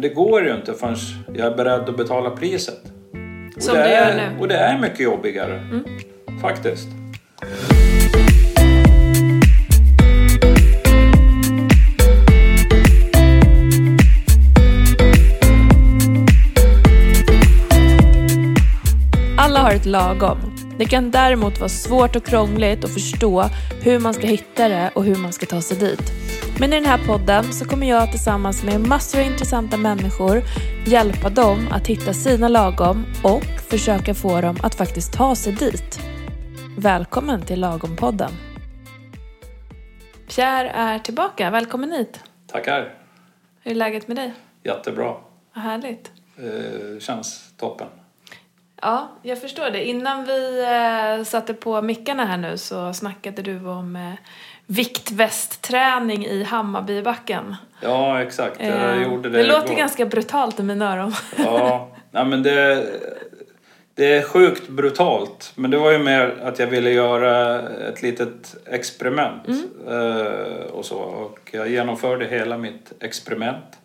Det går ju inte förrän jag är beredd att betala priset. Och Som det gör är, nu. Mm. Och det är mycket jobbigare. Faktiskt. Alla har ett lagom. Det kan däremot vara svårt och krångligt att förstå hur man ska hitta det och hur man ska ta sig dit. Men i den här podden så kommer jag tillsammans med massor av intressanta människor hjälpa dem att hitta sina lagom och försöka få dem att faktiskt ta sig dit. Välkommen till Lagom-podden. Pierre är tillbaka. Välkommen hit. Tackar. Hur är läget med dig? Jättebra. Vad härligt. Eh, känns toppen. Ja, jag förstår det. Innan vi eh, satte på mickarna här nu så snackade du om eh, viktvästträning i Hammarbybacken. Ja, exakt. Jag Eh, gjorde det det låter igår. ganska brutalt i mina öron. Ja, nej, men det, det är sjukt brutalt. Men det var ju mer att jag ville göra ett litet experiment. Eh, och så. Och jag genomförde hela mitt experiment.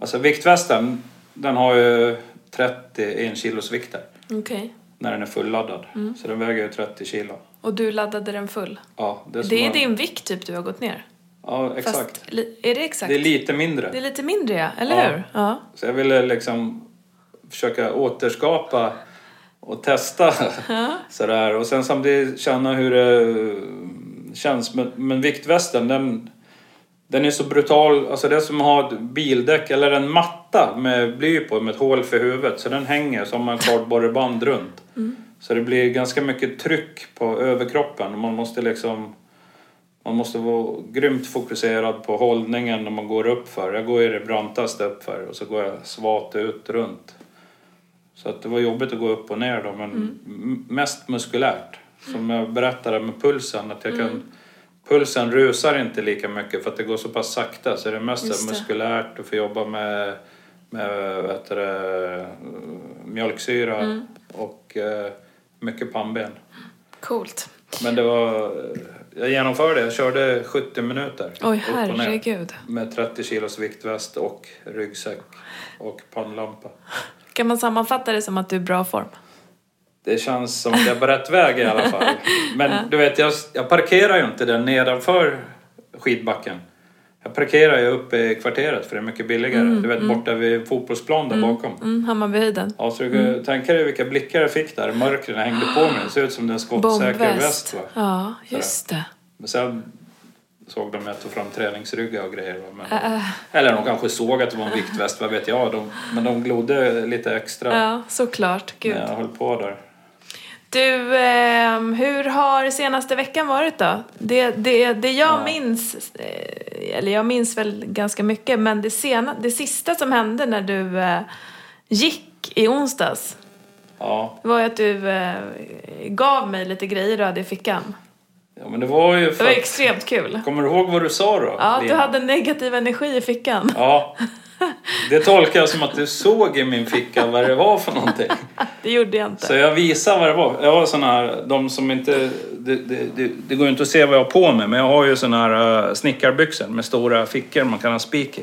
Alltså viktvästen, den har ju 31 kilos vikter Okej. när den är fulladdad. Så den väger ju 30 kilo. Och du laddade den full. Ja, det är, Det är att- din vikt typ du har gått ner. Ja, exakt. Fast, är det exakt? Det är lite mindre. Det är lite mindre ja, eller Ja. hur? Ja. Så jag ville liksom försöka återskapa och testa sådär. Och sen samtidigt känna hur det känns. Men, men viktvästen den, den är så brutal. Alltså det är som att ha ett bildäck eller en matta med bly på med ett hål för huvudet. Så den hänger som en kardborreband runt. Så det blir ganska mycket tryck på överkroppen. Och man måste liksom man måste vara grymt fokuserad på hållningen när man går upp för. Jag går ju det brantaste upp för och så går jag svagt ut runt. Så att det var jobbigt att gå upp och ner då, men m- mest muskulärt. Som jag berättade med pulsen, att jag kan... Pulsen rusar inte lika mycket för att det går så pass sakta så det är mest Just det. muskulärt. Du får jobba med, med vad heter det, mjölksyra och eh, mycket pannben. Coolt. Men det var... Jag genomförde, jag körde 70 minuter. Oj, herregud. Med 30 kilos viktväst och ryggsäck och pannlampa. Kan man sammanfatta det som att du är i bra form? Det känns som att jag är på rätt väg i alla fall. Men du vet, jag, jag parkerar ju inte där nedanför skidbacken. Jag parkerar ju uppe i kvarteret för det är mycket billigare. du vet, borta vid fotbollsplan där bakom. Mm, Hammarbyhöjden. Ja, så du kan tänka dig vilka blickar jag fick där. Mörkren hängde på mig. Det ser ut som en skottsäker väst. Va? Ja, just det. Men sen såg de att jag tog fram träningsryggar och grejer. Men, Äh, Eller de kanske såg att det var en viktväst, vad vet jag. De, men de glodde lite extra ja, såklart. Gud. när jag höll på där. Du, ehm, hur har senaste veckan varit då? Det, det, det jag Ja. minns, eh, eller jag minns väl ganska mycket, men det, sena, det sista som hände när du eh, gick i onsdags Ja, var att du eh, gav mig lite grejer du hade i fickan. ja men det var ju Det var att, extremt kul. Kommer du ihåg vad du sa då? Ja, du Lina? hade negativ energi i fickan. Ja. Det tolkar jag som att du såg i min ficka vad det var för någonting. Det gjorde jag inte. Så jag visar vad det var. Jag har såna här, de som inte, det, det, det, går ju inte att se vad jag har på mig, men jag har ju såna här uh, snickarbyxor med stora fickor man kan ha spik i.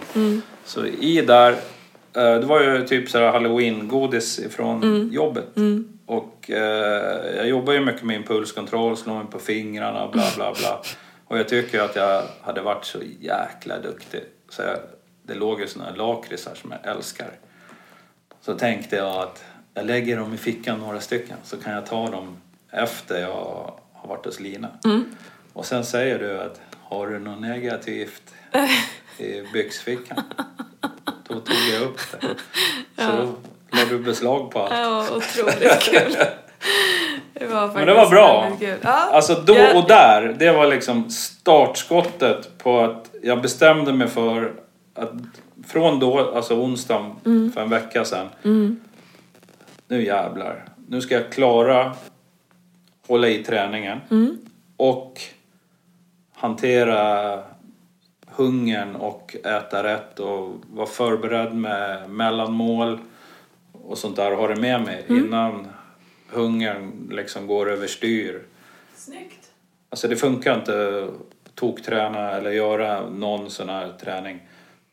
Så i där, eh, det var ju typ så här halloween-godis ifrån jobbet. Och eh, jag jobbar ju mycket med impulskontroll, slår mig på fingrarna, bla bla bla. Och jag tycker att jag hade varit så jäkla duktig. Så jag, det låg ju såna här lakritsar som jag älskar. Så tänkte jag att jag lägger dem i fickan några stycken så kan jag ta dem efter jag har varit hos Lina. Och sen säger du att har du något negativt i byxfickan? Då tog jag upp det. Så då la du beslag på allt. Var otroligt kul. Det var Men det var bra. Ja, Alltså då och där, det var liksom startskottet på att jag bestämde mig för att från då, alltså onsdagen Mm. för en vecka sedan. Nu jävlar. Nu ska jag klara hålla i träningen Mm. och hantera hungern och äta rätt och vara förberedd med mellanmål och sånt där och ha det med mig Mm. innan hungern liksom går överstyr. Snyggt. Alltså det funkar inte att tokträna eller göra någon sån här träning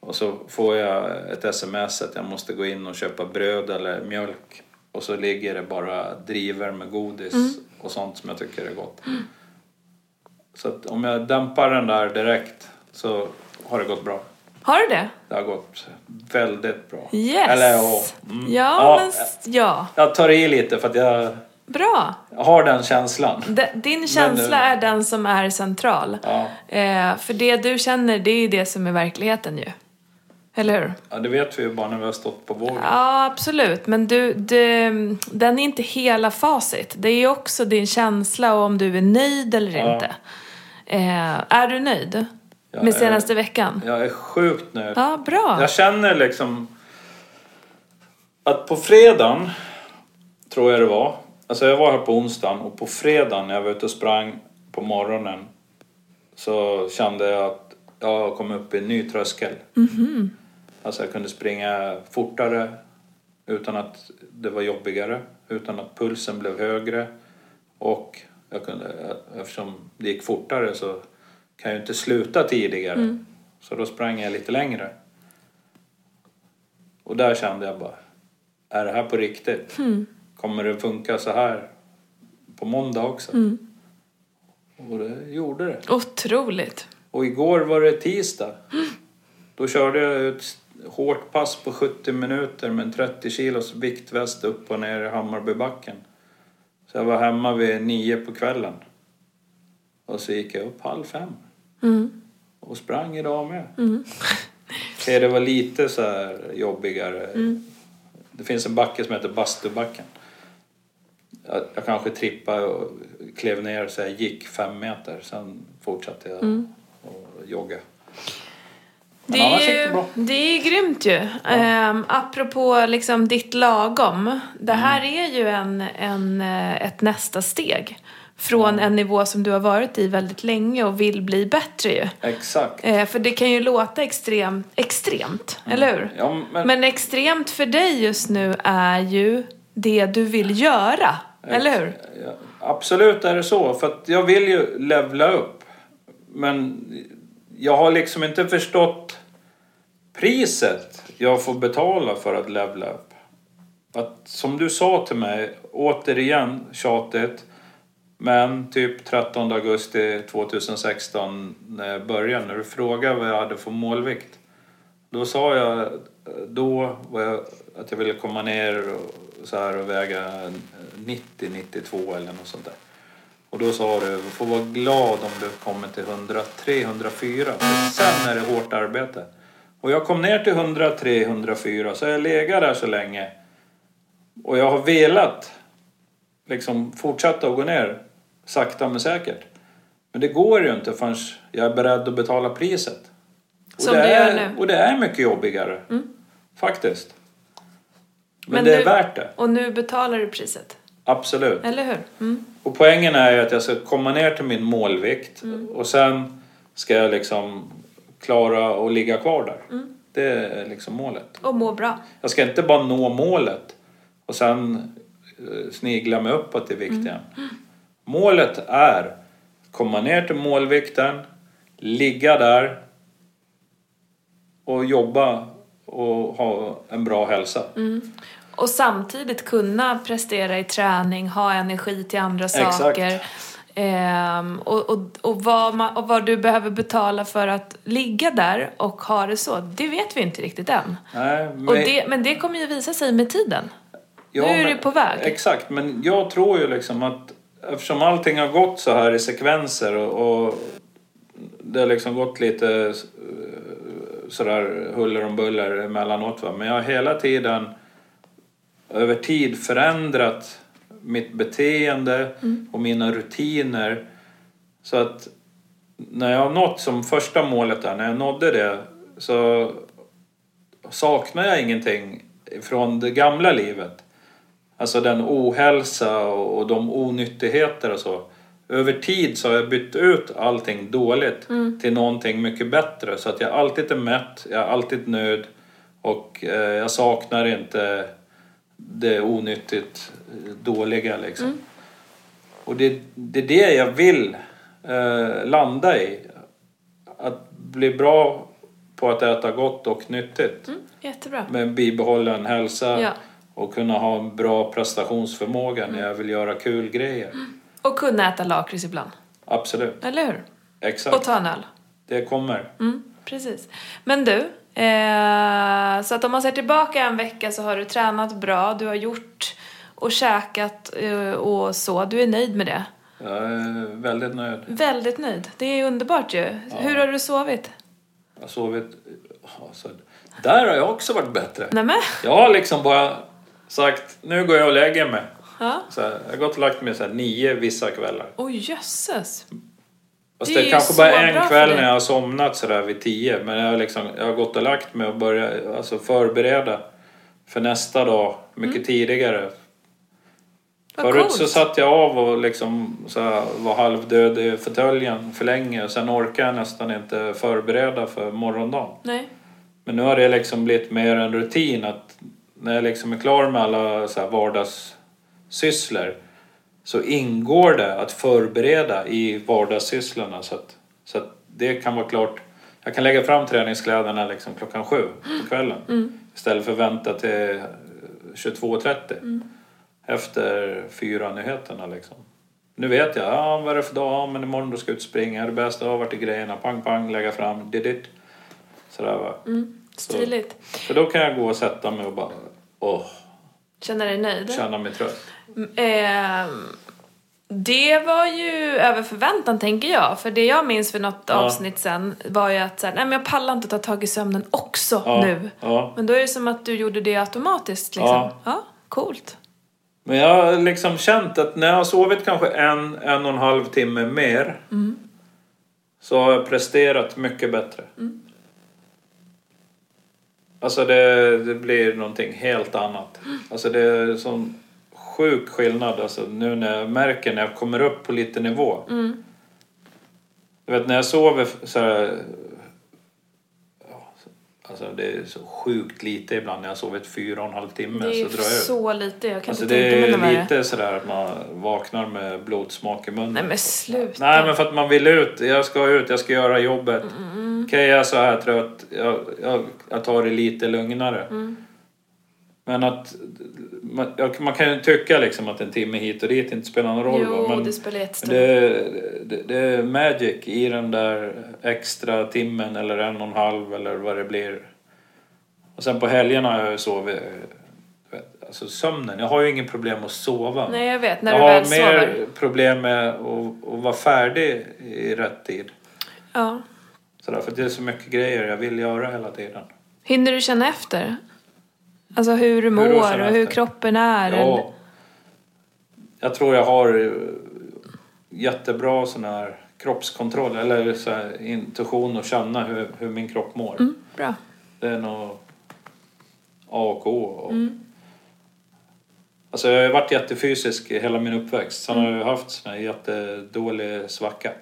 Och så får jag ett sms att jag måste gå in och köpa bröd eller mjölk. Och så ligger det bara driver med godis och sånt som jag tycker är gott. Så att om jag dämpar den där direkt så har det gått bra. Har du det? Det har gått väldigt bra. Yes! Eller ja. Mm. Ja, men s- ja. Jag tar i lite för att jag Bra. har den känslan. D- Din känsla Men, är den som är central. Ja. Eh, för det du känner, det är ju det som är verkligheten ju. Eller hur? ja, det vet vi ju bara när vi har stått på vågen. Ja, absolut. Men du, du, den är inte hela facit. Det är ju också din känsla och om du är nöjd eller Ja. inte. Eh, är du nöjd? Jag Med är- senaste veckan? Jag är sjukt nöjd. Ja, bra. Jag känner liksom att på fredagen, tror jag det var, alltså jag var här på onsdagen och på fredagen när jag var ute och sprang på morgonen så kände jag att jag kom upp i en ny tröskel. Alltså jag kunde springa fortare utan att det var jobbigare, utan att pulsen blev högre och jag kunde, eftersom det gick fortare så kan jag inte sluta tidigare. Så då sprang jag lite längre. Och där kände jag bara, är det här på riktigt? Kommer det funka så här på måndag också? Och det gjorde det. Otroligt. Och igår var det tisdag. Då körde jag ett hårt pass på 70 minuter med en 30 kilos viktväst upp och ner i Hammarbybacken. Så jag var hemma vid nio på kvällen. Och så gick jag upp halv fem. Och sprang idag med. Okej, det var lite så här jobbigare. Det finns en backe som heter Bastubacken. Jag, jag kanske trippade och klev ner så jag gick fem meter. Sen fortsatte jag och jogga. Det är, ju, det är grymt ju. Ehm, apropå liksom ditt lagom. Det här Mm. är ju en, en, eh, ett nästa steg. Från en nivå som du har varit i väldigt länge och vill bli bättre ju. Exakt. Eh, för det kan ju låta extrem, extremt, eller hur? Mm. Ja, men, Men extremt för dig just nu är ju det du vill göra, eller hur? Ja, absolut är det så. För att jag vill ju levla upp. Men jag har liksom inte förstått priset jag får betala för att levla upp. Att, som du sa till mig, återigen tjatigt. Men typ 13 augusti 2016 när jag började, när du frågade vad jag hade för målvikt. Då sa jag då var jag, att jag ville komma ner och, så här och väga 90-92 eller något sånt där. Och då sa du, du får vara glad om du kommer till 103-104. För sen är det hårt arbete. Och jag kom ner till 103-104 så jag legat där så länge. Och jag har velat liksom fortsätta att gå ner sakta men säkert. Men det går ju inte förrän jag är beredd att betala priset. Och Som det du gör är, nu. Mm. Och det är mycket jobbigare. Faktiskt. Men, Men det är nu- värt det. Och nu betalar du priset, Absolut. eller hur? Mm. Och poängen är ju att jag ska komma ner till min målvikt och sen ska jag liksom klara att ligga kvar där. Det är liksom målet. Och må bra. Jag ska inte bara nå målet och sen eh, snigla mig uppåt i vikt igen. Målet är komma ner till målvikten, ligga där och jobba och ha en bra hälsa. Och samtidigt kunna prestera i träning, ha energi till andra Exakt. Ehm, och, och, och, vad man, och vad du behöver betala för att ligga där och ha det så, det vet vi inte riktigt än. Nej, men, Och det, men det kommer ju visa sig med tiden. Ja, nu är men- du på väg. Exakt, men jag tror ju liksom att eftersom allting har gått så här i sekvenser och, och det har liksom gått lite eh, sådär huller om buller emellanåt va. Men jag har hela tiden över tid förändrat mitt beteende och mina rutiner. Så att när jag har nått som första målet där, när jag nådde det så saknar jag ingenting från det gamla livet. Alltså den ohälsa och, de onyttigheter och så. Över tid så har jag bytt ut allting dåligt till någonting mycket bättre. Så att jag alltid är mätt, jag är alltid nöjd och eh, jag saknar inte det onyttigt dåliga liksom. Och det, det är det jag vill eh, landa i. Att bli bra på att äta gott och nyttigt. Mm, jättebra. Med bibehållen hälsa Ja. och kunna ha en bra prestationsförmåga när jag vill göra kul grejer. Och kunna äta lakrits ibland. Absolut, Eller hur? exakt. Och ta en öl. Det kommer. Mm, precis. Men du, eh, så att om man ser tillbaka en vecka så har du tränat bra, du har gjort och käkat eh, och så. Du är nöjd med det? Jag är väldigt nöjd. Väldigt nöjd. Det är underbart ju. Hur har du sovit? Jag har sovit... Alltså, där har jag också varit bättre. Nämen? Jag har liksom bara sagt, nu går jag och lägger mig. Ja. Så här, jag har gått och lagt mig så här, nio vissa kvällar. Oj jösses. Fast Det det är kanske bara en kväll när jag har somnat sådär vid tio. Men jag har, liksom, jag har gått och lagt mig och börjat alltså, förbereda för nästa dag mycket tidigare. Mm. Vad Förut coolt. så satt jag av och liksom så här, var halvdöd i fåtöljen för länge. Sen orkade jag nästan inte förbereda för morgondagen. Nej. Men nu har det liksom blivit mer en rutin att när jag liksom är klar med alla så här vardagssysslor så ingår det att förbereda i vardagssysslorna så att, så att det kan vara klart. Jag kan lägga fram träningskläderna liksom klockan sju på kvällen istället för att vänta till 22.30 efter fyra nyheterna liksom. Nu vet jag, ja vad är det för dag? Ja, men imorgon då ska jag ut och springa. Det bästa har varit i grejerna. Pang, pang, lägga fram. Didit. Sådär va. Stiligt. För då kan jag gå och sätta mig och bara, åh, Känner dig nöjd? känna mig trött. Ehm, det var ju över förväntan tänker jag. För det jag minns för något Ja. avsnitt sen var ju att så här, nej men jag pallar inte ta tag i sömnen också Ja, nu. ja. Men då är det som att du gjorde det automatiskt liksom. Ja. ja coolt. Men jag har liksom känt att när jag har sovit kanske en, en och en halv timme mer så har jag presterat mycket bättre. Alltså det, det blir någonting helt annat. Alltså det är sån sjuk skillnad alltså nu när jag märker när jag kommer upp på lite nivå. Du vet när jag sover så här, Alltså det är så sjukt lite ibland när jag sovit fyra och en halv timme Det är så drar jag ut. så lite, jag kan Alltså inte det tänka mig är något värre. lite sådär att man vaknar med blodsmak i munnen. Nej men sluta. Nej men för att man vill ut. Jag ska ut, jag ska göra jobbet. Mm, Okej jag är så här trött. Jag, jag, jag tar det lite lugnare. Mm. Men att man, jag, man kan ju tycka liksom att en timme hit och dit inte spelar någon roll. Jo, men det spelar jättestor det, det, det är magic i den där extra timmen eller en och en halv eller vad det blir. Och sen på helgerna har jag ju sovit. Alltså sömnen, jag har ju ingen problem att sova. Nej jag vet, när jag du har väl mer sover. problem med att, att vara färdig i rätt tid. Ja. Sådär, för det är så mycket grejer jag vill göra hela tiden. Hinner du känna efter? Alltså hur du mår då och hur kroppen är? Ja. Jag tror jag har eh, jättebra sån här kroppskontroll eller så här intuition och känna hur, hur min kropp mår. Mm, bra. Det är nog A och O. Och, Mm. Alltså jag har varit jättefysisk hela min uppväxt. Sen har jag ju haft sån här jättedålig svacka.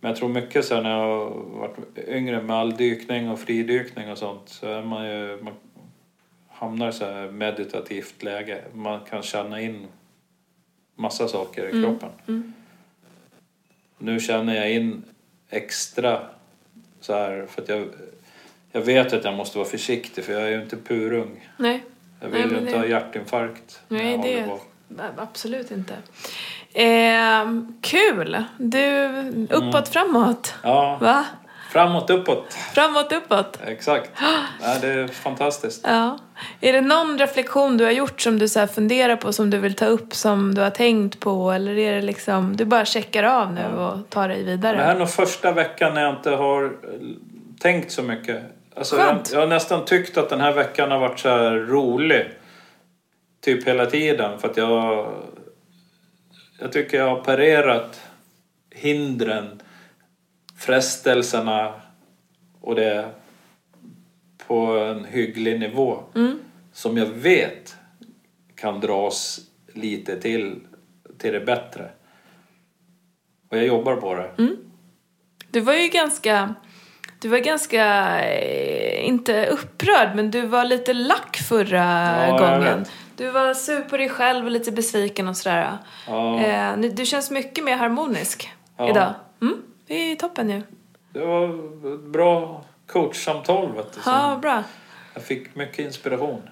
Men jag tror mycket sen när jag varit yngre med all dykning och fridykning och sånt så är man ju, man hamnar i så här meditativt läge. Man kan känna in massa saker i kroppen. Nu känner jag in extra så här för att jag, jag vet att jag måste vara försiktig för jag är ju inte purung. Nej. Jag Nej, vill ju men inte det- ha hjärtinfarkt. Nej, det... Absolut inte. Ehm, kul! Du, Mm. uppåt, framåt. Ja, Va? Framåt, uppåt. Framåt, uppåt. Exakt. Ja, det är fantastiskt. Ja. Är det någon reflektion du har gjort som du så funderar på, som du vill ta upp, som du har tänkt på? Eller är det liksom, du bara checkar av nu och tar dig vidare? Det här är nog första veckan när jag inte har eh, tänkt så mycket. Alltså, jag, jag har nästan tyckt att den här veckan har varit så rolig. Typ hela tiden. För att jag... Jag tycker jag har parerat hindren, frestelserna och det på en hygglig nivå. Som jag vet kan dras lite till, till det bättre. Och jag jobbar på det. Du var ju ganska, du var ganska, eh, inte upprörd, men du var lite lack förra Ja, gången. Du var sur på dig själv och lite besviken och sådär. Ja. Eh, du känns mycket mer harmonisk Ja. idag. Det är toppen ju. Det var ett bra, coachsamtal vet du. Ja, bra. Jag fick mycket inspiration.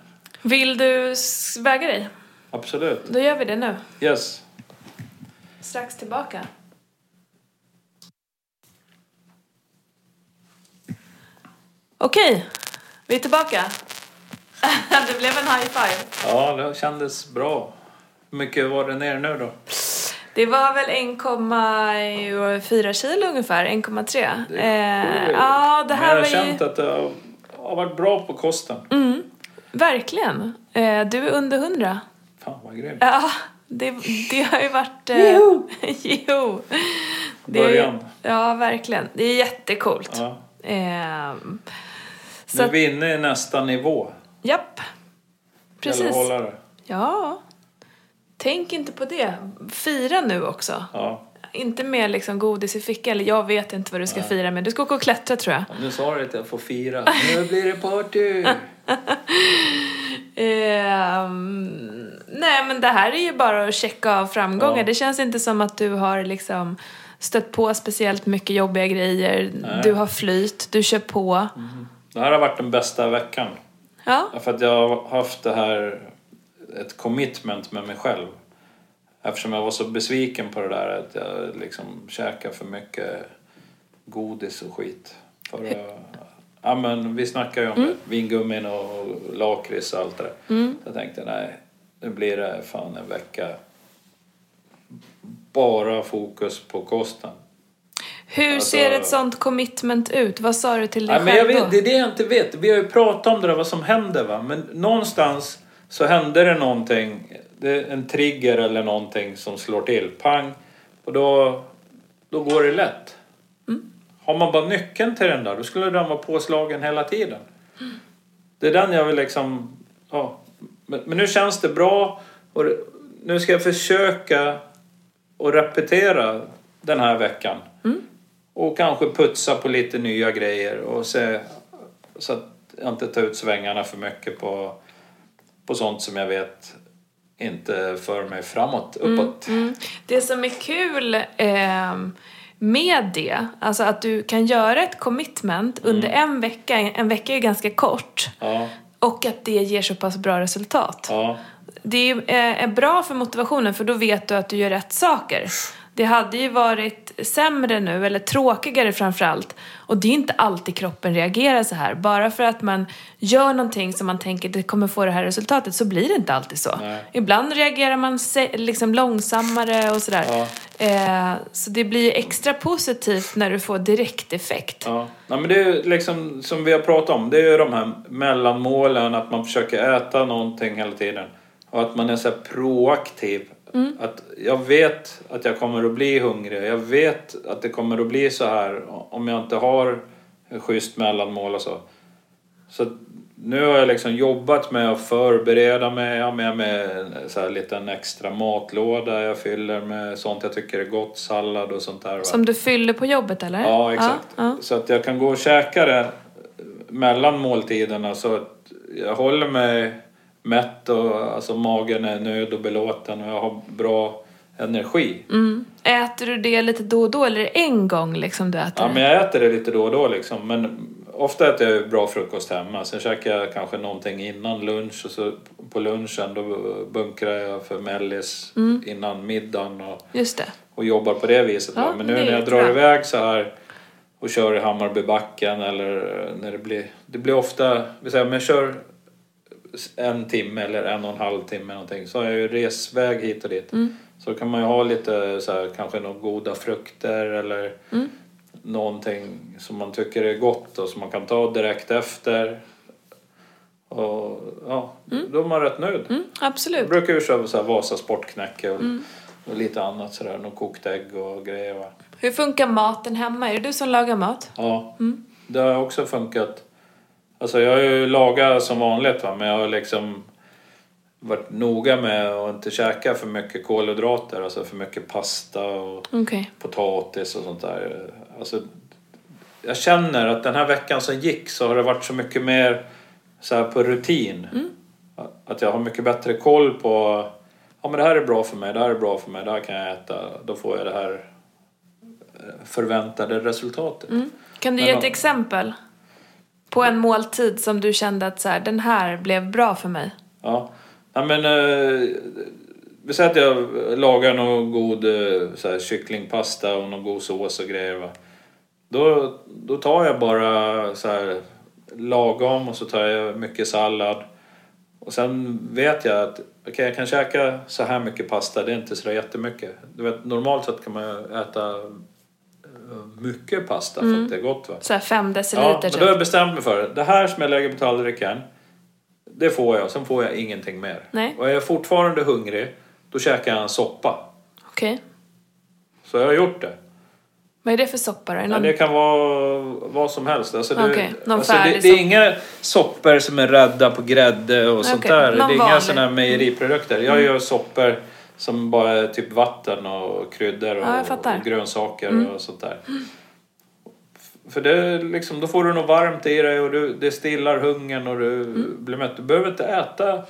Vill du väga dig? Absolut. Då gör vi det nu. Yes. Strax tillbaka. Okej, vi är tillbaka. det blev en high five. Ja, det kändes bra. Hur mycket var det ner nu då? Det var väl 1,4 kilo ungefär, 1,3. Det är Eh, ja, det Men här jag var har ju... känt att jag har varit bra på kosten. Mm, verkligen. Eh, du är under 100. Fan vad grymt. Ja, det, det har ju varit... Eh, jo! Det är Början. Ja, verkligen. Det är jättecoolt. Ja. Nu så är att, vi inne i nästa nivå. japp. Precis. att hålla det. Ja. Tänk inte på det. Fira nu också. Ja. Inte med liksom godis i fickan, eller jag vet inte vad du ska fira med. Du ska åka och klättra tror jag. Och Nu sa du att jag får fira. Nu blir det party! Ehm, nej men det här är ju bara att checka av framgångar. Ja. Det känns inte som att du har liksom stött på speciellt mycket jobbiga grejer. Nej. Du har flyt, du kör på. Det här har varit den bästa veckan. Ja, För att jag har haft det här, ett commitment med mig själv. Eftersom jag var så besviken på det där att jag liksom käkade för mycket godis och skit. För ja men vi snackar ju om det, vingummin och lakrits och allt det där. Så jag tänkte nej, nu blir det fan en vecka bara fokus på kosten. hur Alltså- ser ett sånt commitment ut? Vad sa du till dig Nej, men jag själv vet, då? det är det jag inte vet. Vi har ju pratat om det där, vad som händer va. Men någonstans så hände det någonting. Det är en trigger eller någonting som slår till. Pang! Och då, då går det lätt. Har man bara nyckeln till den där, då skulle den vara påslagen hela tiden. Det är den jag vill liksom... Ja. Men, men nu känns det bra. Och det- nu ska jag försöka och repetera den här veckan. Och kanske putsa på lite nya grejer och se så att jag inte tar ut svängarna för mycket på, på sånt som jag vet inte för mig framåt, uppåt. Mm. Det som är kul ehm, med det, alltså att du kan göra ett commitment under Mm. en vecka, en vecka är ju ganska kort, Ja, och att det ger så pass bra resultat. ja, Det är, eh, är bra för motivationen för då vet du att du gör rätt saker. Det hade ju varit sämre nu, eller tråkigare framförallt. Och det är inte alltid kroppen reagerar så här. Bara för att man gör någonting som man tänker det kommer få det här resultatet så blir det inte alltid så. Nej. Ibland reagerar man liksom långsammare och sådär. Ja. Eh, så det blir ju extra positivt när du får direkteffekt. ja. Nej, men det är liksom som vi har pratat om, det är ju de här mellanmålen, att man försöker äta någonting hela tiden. Och att man är så här proaktiv. Att jag vet att jag kommer att bli hungrig. Jag vet att det kommer att bli så här om jag inte har schysst mellanmål och så. Så nu har jag liksom jobbat med att förbereda mig. Jag har med mig så här liten extra matlåda jag fyller med sånt jag tycker är gott. Sallad och sånt där. Va? Som du fyller på jobbet eller? Ja, exakt. Ja, ja. Så att jag kan gå och käka det mellan måltiderna så att jag håller mig mätt och alltså magen är nöjd och belåten och jag har bra energi. Mm. Äter du det lite då och då eller en gång liksom du äter Ja, det? men jag äter det lite då och då liksom. Men ofta äter jag bra frukost hemma. Sen käkar jag kanske någonting innan lunch och så på lunchen då bunkrar jag för mellis Mm. innan middagen och, Just det. och jobbar på det viset. Ja, men nu när jag drar iväg så här och kör i Hammarbybacken eller när det blir... Det blir ofta... Om jag kör en timme eller en och en halv timme någonting så har jag ju resväg hit och dit. Mm. Så kan man ju ha lite så här, kanske några goda frukter eller Mm. någonting som man tycker är gott och som man kan ta direkt efter. Och ja, då är man rätt nöjd. Mm, Jag absolut. brukar ju köpa så här Vasa sportknäcke och, och lite annat sådär. Något kokt ägg och grejer va. Hur funkar maten hemma? Är det du som lagar mat? Ja, det har också funkat. Alltså jag har ju lagat som vanligt va, men jag har liksom varit noga med att inte käka för mycket kolhydrater. Alltså för mycket pasta och Okej. potatis och sånt där. Alltså, jag känner att den här veckan som gick så har det varit så mycket mer så här på rutin. Att jag har mycket bättre koll på ja men det här är bra för mig, det här är bra för mig, det här kan jag äta. Då får jag det här eh, förväntade resultatet. Mm. Kan du Men ge ett exempel? På en måltid som du kände att så här, den här blev bra för mig. Ja. ja men, eh, vi säger att jag lagar någon god eh, så här, kycklingpasta och någon god sås och grejer. Va? Då, då tar jag bara så här, lagom och så tar jag mycket sallad. Och sen vet jag att okay, jag kan käka så här mycket pasta, det är inte så där jättemycket. Du vet, normalt sett kan man äta mycket pasta för att det är gott. Va? Så här fem deciliter Ja, men typ. då har jag bestämt mig för det. Det här som jag lägger på tallriken, det får jag. Sen får jag ingenting mer. Nej. Och är jag fortfarande hungrig, då käkar jag en soppa. Okej. Så jag har gjort det. Vad är det för soppa då? Är det Ja, någon... det kan vara vad som helst. Alltså det, Okej, någon alltså det, färdig det är soppa. inga soppor som är rädda på grädde och sånt Okej, där. någon Det är inga vanlig. Mm. sådana mejeriprodukter. Jag gör soppor som bara är typ vatten och kryddor Ja, jag och, fattar. Mm. och grönsaker och sånt där. För det liksom, då får du något varmt i dig och du, det stillar hungern och du Mm. blir mätt. Du behöver inte äta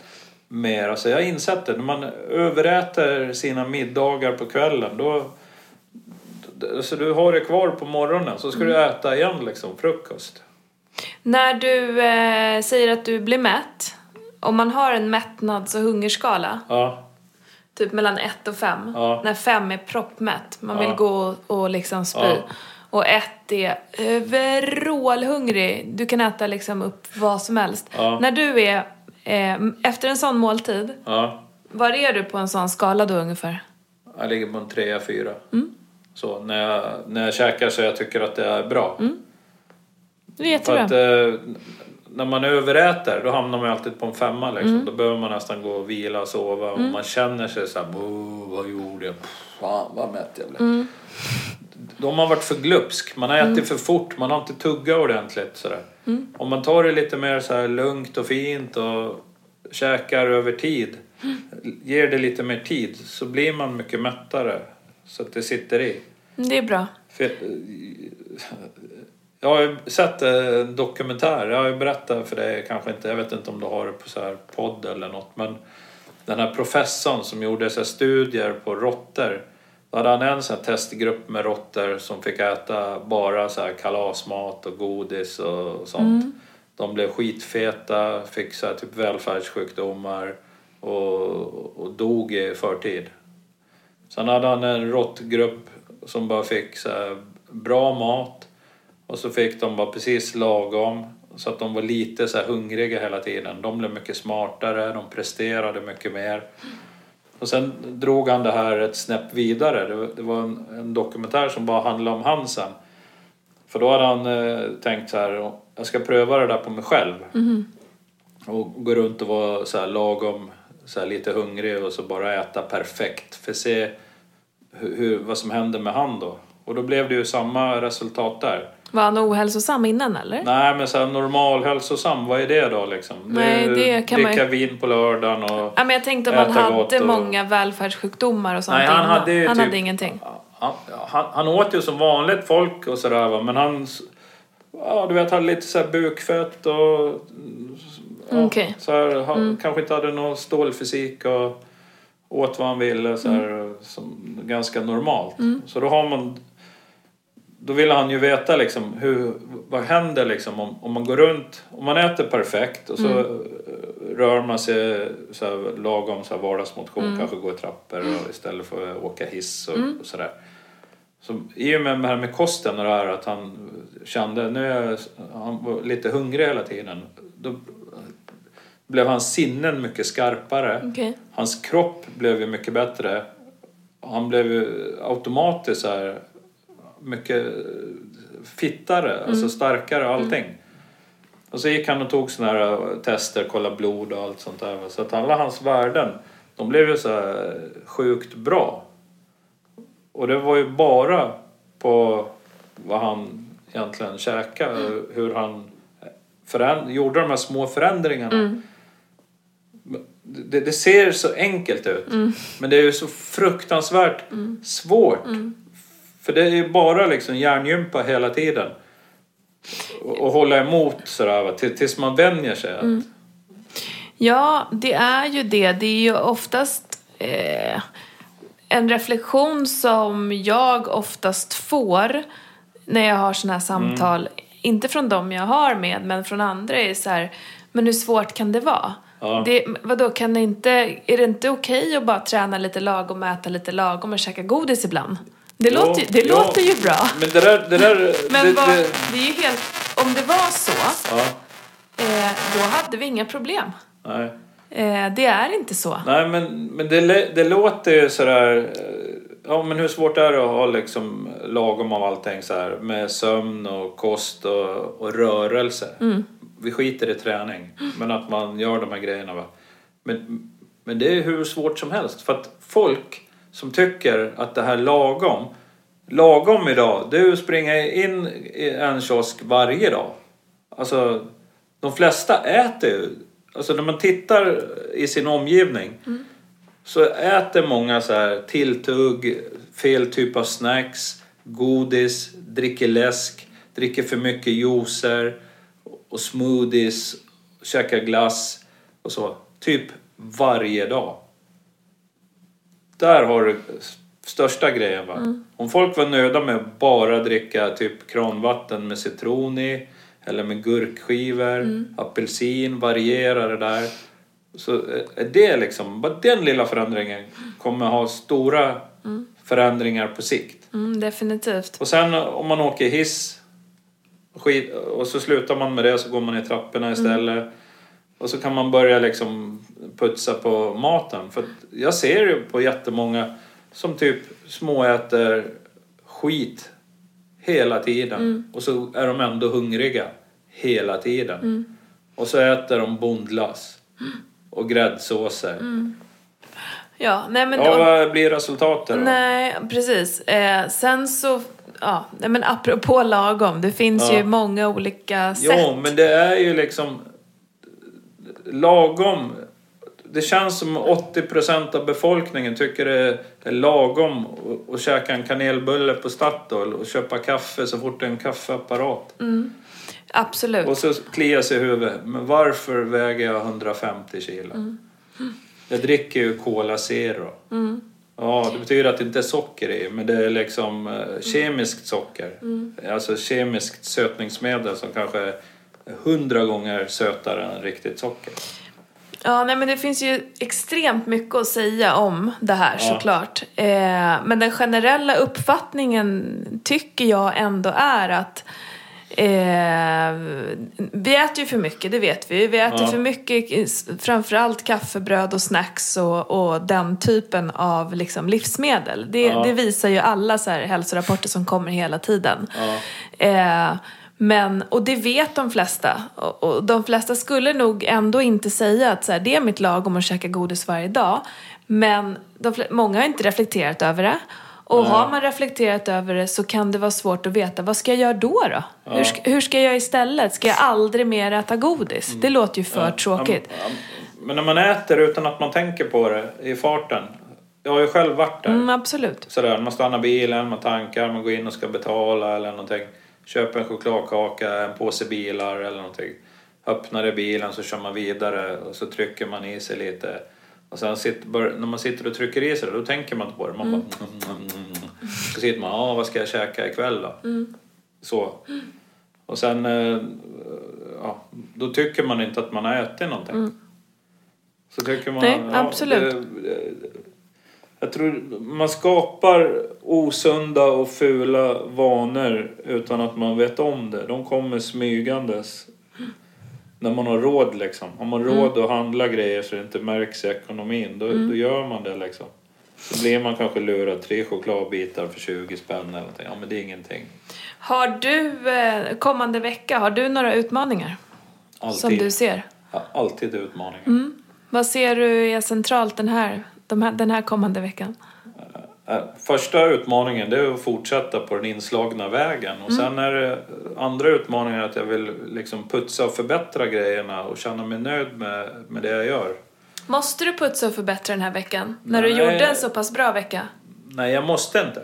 mer. Alltså jag har insett det. När man överäter sina middagar på kvällen då Alltså du har det kvar på morgonen så ska Mm. du äta igen liksom frukost. När du eh, säger att du blir mätt, om man har en mättnads och hungerskala, Ja, typ mellan ett och fem, Ja. när fem är proppmätt, man vill Ja. gå och, liksom spy, Ja. och ett är vrålhungrig, du kan äta liksom upp vad som helst. När du är, eh, efter en sån måltid, var är du på en sån skala då ungefär? Jag ligger på en trea, fyra. Mm. Så när jag, när jag käkar så jag tycker att det är bra. Det är För jättebra. att eh, när man överäter då hamnar man alltid på en femma liksom. Mm. Då behöver man nästan gå och vila och sova och man känner sig så här, "Åh, vad gjorde jag? Fan vad mätt jag blev. Mm. Då har man varit för glupsk, man har ätit för fort, man har inte tuggat ordentligt sådär. Om man tar det lite mer så här lugnt och fint och käkar över tid, ger det lite mer tid så blir man mycket mättare. Så att det sitter i. Det är bra. För, jag har ju sett en dokumentär, jag har ju berättat för dig kanske inte, jag vet inte om du har det på så här podd eller något, men den här professorn som gjorde så studier på råttor, då hade han en sån här testgrupp med råttor som fick äta bara så här kalasmat och godis och sånt. De blev skitfeta, fick så typ välfärdssjukdomar och, och dog i förtid. Sen hade han en råttgrupp som bara fick så bra mat och så fick de bara precis lagom så att de var lite så hungriga hela tiden. De blev mycket smartare, de presterade mycket mer. Och sen drog han det här ett snäpp vidare. Det var, en, en dokumentär som bara handlade om han sen. För då hade han eh, tänkt så här, jag ska pröva det där på mig själv. Och gå runt och vara så här lagom, så här lite hungrig och så bara äta perfekt. För se hur, hur, vad som händer med han då. Och då blev det ju samma resultat där. Var han ohälsosam innan eller? Nej men så här normal hälsosam, vad är det då liksom? Nej, ju det kan man dricka vin på lördagen och... Ja, men jag tänkte om han hade och- många välfärdssjukdomar och sånt Nej, han innan. hade han typ- hade ingenting. Han, han, han åt ju som vanligt folk och sådär va, men han... Ja, du vet, hade lite så här bukfett och... Ja, Okej. så här, han kanske inte hade någon stålfysik och åt vad han ville så här, som ganska normalt. Så då har man... Då ville han ju veta liksom hur, vad händer liksom om, om man går runt, om man äter perfekt och så eh, rör man sig så här, lagom så här vardagsmotion, kanske går i trappor och istället för att åka hiss och, och sådär. Så i och med det här med kosten och det här att han kände, nu är jag, han var lite hungrig hela tiden. Då blev hans sinnen mycket skarpare. Okej. Hans kropp blev ju mycket bättre. Han blev ju automatiskt så här mycket fittare, alltså starkare och allting. Och så gick han och tog såna här tester, kolla blod och allt sånt där. Så att alla hans värden, de blev ju så här sjukt bra. Och det var ju bara på vad han egentligen käkade, hur han föränd- gjorde de här små förändringarna. Det, det ser så enkelt ut, men det är ju så fruktansvärt svårt. För det är bara liksom hjärngympa hela tiden. Och, och hålla emot sådär, va, till- tills man vänjer sig. Att, Ja, det är ju det. Det är ju oftast eh, en reflektion som jag oftast får när jag har såna här samtal inte från dem jag har med, men från andra är så här, men hur svårt kan det vara? Ja. Det, vadå, kan det inte, är det inte okej att bara träna lite lagom, äta lite lagom och käka godis ibland? Det, Jo, låter, ju- det jo. låter ju bra. Men det där... Det där Men det, vad, det, det är ju helt, om det var så, ja, eh, då hade vi inga problem. nej. Eh, det är inte så. Nej, men, men det, det låter ju sådär... eh, Ja, men hur svårt är det att ha liksom lagom av allting så här med sömn och kost och, och rörelse? Vi skiter i träning, men att man gör de här grejerna. Va? Men, men det är hur svårt som helst. För att folk som tycker att det här lagom, lagom idag, att springa in i en kiosk varje dag. Alltså, de flesta äter ju. Alltså när man tittar i sin omgivning så äter många så här tilltugg, fel typ av snacks, godis, dricker läsk, dricker för mycket juicer och smoothies, käkar glass och så. Typ varje dag. Där har du största grejen va. Om folk var nöjda med att bara dricka typ kranvatten med citron i eller med gurkskivor, apelsin, variera det där. Så är det liksom, bara den lilla förändringen kommer ha stora förändringar på sikt. Mm, definitivt. Och sen om man åker hiss och så slutar man med det så går man i trapporna istället. Och så kan man börja liksom putsa på maten. För jag ser ju på jättemånga som typ småäter skit hela tiden. Och så är de ändå hungriga hela tiden. Och så äter de bondlass och gräddsåser. Ja, nej men... Ja, vad blir resultatet då? Nej, precis. Eh, sen så, ja, nej men apropå lagom, det finns Ja. ju många olika sätt. Jo, men det är ju liksom lagom. Det känns som 80% av befolkningen tycker det är lagom att- käka en kanelbulle på Statoil och köpa kaffe så fort det är en kaffeapparat. Absolut. Och så kliar sig i huvudet. Men varför väger jag 150 kilo? Jag dricker ju Cola Zero. Ja, det betyder att det inte är socker i, men det är liksom eh, kemiskt socker. Alltså kemiskt sötningsmedel som kanske är hundra gånger sötare än riktigt socker. Ja, nej men det finns ju extremt mycket att säga om det här Ja. såklart. Eh, men den generella uppfattningen tycker jag ändå är att Eh, vi äter ju för mycket, det vet vi. Vi äter Ja. för mycket, framförallt kaffebröd och snacks och, och den typen av liksom, livsmedel. Det, Ja. det visar ju alla så här hälsorapporter som kommer hela tiden. Ja. Eh, men, och det vet de flesta. Och, och de flesta skulle nog ändå inte säga att så här, det är mitt lag om att käka godis varje dag. Men de, många har inte reflekterat över det. Och Nej. har man reflekterat över det så kan det vara svårt att veta, vad ska jag göra då då? Hur, ska, hur ska jag göra istället? Ska jag aldrig mer äta godis? Det låter ju för tråkigt. Ja, Men när man äter utan att man tänker på det i farten. Jag har ju själv varit där. Mm, absolut. Sådär, man stannar bilen, man tankar, man går in och ska betala eller någonting. Köper en chokladkaka, en påse bilar eller någonting. Öppnar i bilen så kör man vidare och så trycker man i sig lite. Och sen sitter, bör, när man sitter och trycker i sig det, då tänker man inte på det. Man bara... Så sitter man, ja vad ska jag käka ikväll då? Så. Och sen, eh, ja, då tycker man inte att man har ätit någonting. Så tycker man... Nej, absolut. det- det- jag tror man skapar osunda och fula vanor utan att man vet om det. De kommer smygandes. När man har råd liksom. Har man råd att handla grejer så det inte märks i ekonomin, då, då gör man det liksom. Så blir man kanske lurad tre chokladbitar för 20 spänn eller någonting. Ja men det är ingenting. Har du, eh, kommande vecka, har du några utmaningar? Alltid. Som du ser? Ja, alltid utmaningar. Vad ser du är centralt den här, de här, den här kommande veckan? Eh, Första utmaningen det är att fortsätta på den inslagna vägen. Och sen är det andra utmaningen att jag vill liksom putsa och förbättra grejerna och känna mig nöjd med, med det jag gör. Måste du putsa och förbättra den här veckan? När du Nej. gjorde en så pass bra vecka? Nej, jag måste inte.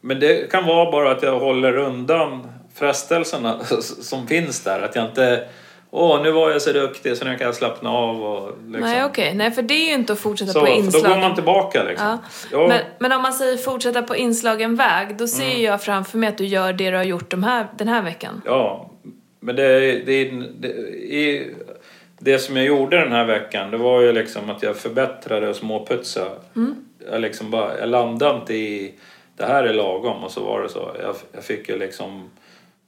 Men det kan vara bara att jag håller undan frestelserna som finns där. Att jag inte... Åh, nu var jag så duktig så nu kan jag slappna av och liksom... Nej okej, nej för det är ju inte att fortsätta Så, på för då går man tillbaka liksom. Ja. Men, men om man säger fortsätta på inslagen väg, då ser Mm. jag framför mig att du gör det du har gjort de här, den här veckan. Ja, Men det, det, det, i, det som jag gjorde den här veckan det var ju liksom att jag förbättrade och småputsade. Jag, liksom bara, jag landade inte i det här är lagom och så var det så. Jag, jag fick ju liksom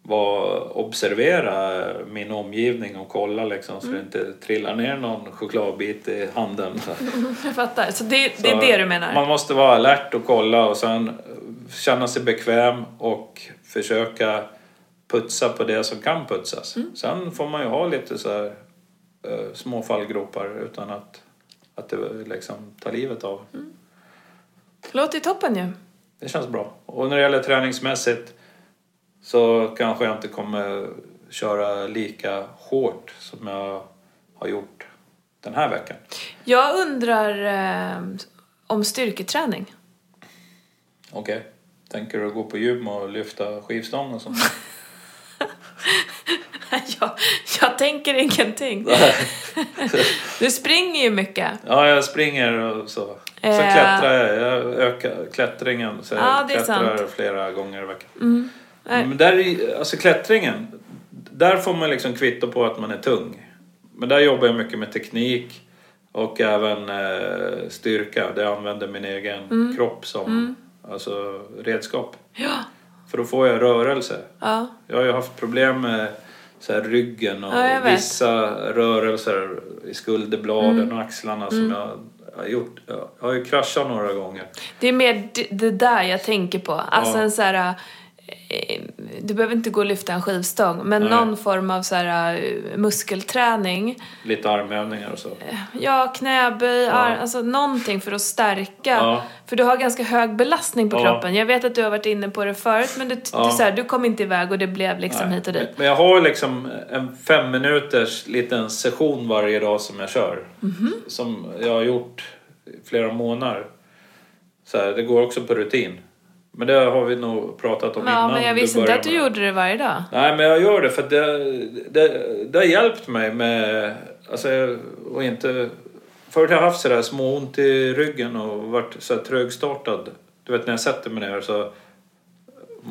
var, observera min omgivning och kolla liksom, så det inte trillar ner någon chokladbit i handen. Jag fattar. Så det, det är Så det du menar? Man måste vara alert och kolla och sen känna sig bekväm och försöka putsa på det som kan putsas. Mm. Sen får man ju ha lite så här, eh, små fallgropar utan att, att det liksom tar livet av. Mm. Låter toppen ju. Det känns bra. Och när det gäller träningsmässigt så kanske jag inte kommer köra lika hårt som jag har gjort den här veckan. Jag undrar eh, om styrketräning. Okej. Tänker du gå på gym och lyfta skivstång och sånt? jag, jag tänker ingenting. Du springer ju mycket. Ja, jag springer och så. Så Eh. klättrar jag. Jag ökar klättringen. Så jag klättrar sant. flera gånger i veckan. Nej. Men där, i- alltså klättringen, där får man liksom kvitto på att man är tung. Men där jobbar jag mycket med teknik och även eh, styrka. Där jag använder min egen Mm. kropp som alltså, redskap. Ja. För då får jag rörelse. Ja. Jag har ju haft problem med så här, ryggen och Ja, jag vet. vissa rörelser i skulderbladen Mm. och axlarna som jag har gjort. Jag har ju kraschat några gånger. Det är mer d- det där jag tänker på. Alltså Ja. en så här... eh, Du behöver inte gå och lyfta en skivstång, men Nej. någon form av så här eh, muskelträning. Lite armövningar och så. Ja, knäböj, Ja. ar- alltså någonting för att stärka. Ja. För du har ganska hög belastning på Ja. kroppen. Jag vet att du har varit inne på det förut, men du, Ja. du, så här, du kom inte iväg och det blev liksom Nej. hit och dit. Men jag har liksom en fem minuters liten session varje dag som jag kör. Mhm. Som jag har gjort i flera månader. Så här, det går också på rutin. Men det har vi nog pratat om Ja, innan. men jag visste inte att du med gjorde det varje dag. Nej, men jag gör det för att det, det, det har hjälpt mig med... Alltså, och inte... Förut har jag haft sådär små ont i ryggen och varit så här trögstartad. Du vet när jag sätter mig ner så...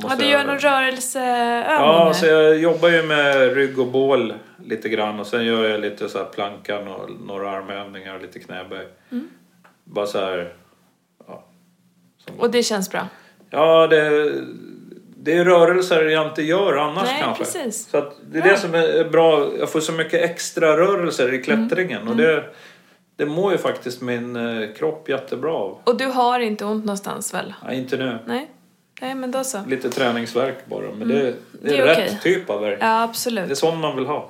Ja, du gör någon rörelseövning Ja, nu. så jag jobbar ju med rygg och bål lite grann och sen gör jag lite så här plankan och några armövningar och lite knäböj. Mm. Bara så här... Och det känns bra. Ja, det, det är rörelser jag inte gör annars Nej, kanske. precis. Så det är Bra. det som är bra. Jag får så mycket extra rörelser i klättringen Mm. och det, det mår ju faktiskt min eh, kropp jättebra av. Och du har inte ont någonstans väl? Ja, inte nu. Nej? Nej, men då så. Lite träningsverk bara. Men det, det är, Mm. Det är rätt okej. typ av verk. Ja, Det är absolut. sån man vill ha.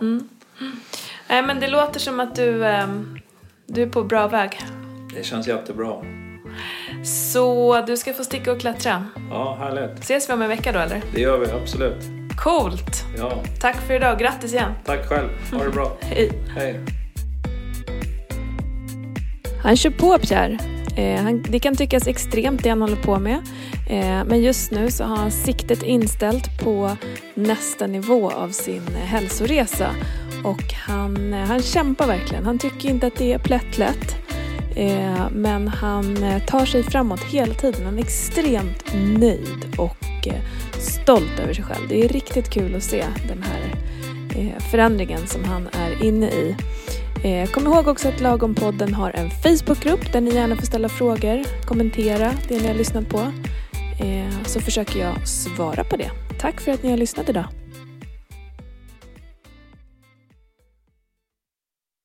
Nej, men det låter som att du, ehm, du är på bra väg. Det känns jättebra. Så du ska få sticka och klättra. Ja, härligt. Ses vi om en vecka då, eller? Det gör vi absolut. Coolt! Ja, Tack för idag. Grattis igen. tack själv. Ha det bra. Hej. Hej. Han kör på Pierre. Eh, han, det kan tyckas extremt det han håller på med. Eh, men just nu så har han siktet inställt på nästa nivå av sin hälsoresa. Och han, eh, han kämpar verkligen. Han tycker inte att det är plättlätt. Eh, men han eh, tar sig framåt hela tiden. Han är extremt nöjd och eh, stolt över sig själv. Det är riktigt kul att se den här förändringen som han är inne i. Kom ihåg också att Lagom-podden har en Facebookgrupp där ni gärna får ställa frågor, kommentera det ni har lyssnat på. Så försöker jag svara på det. Tack för att ni har lyssnat idag.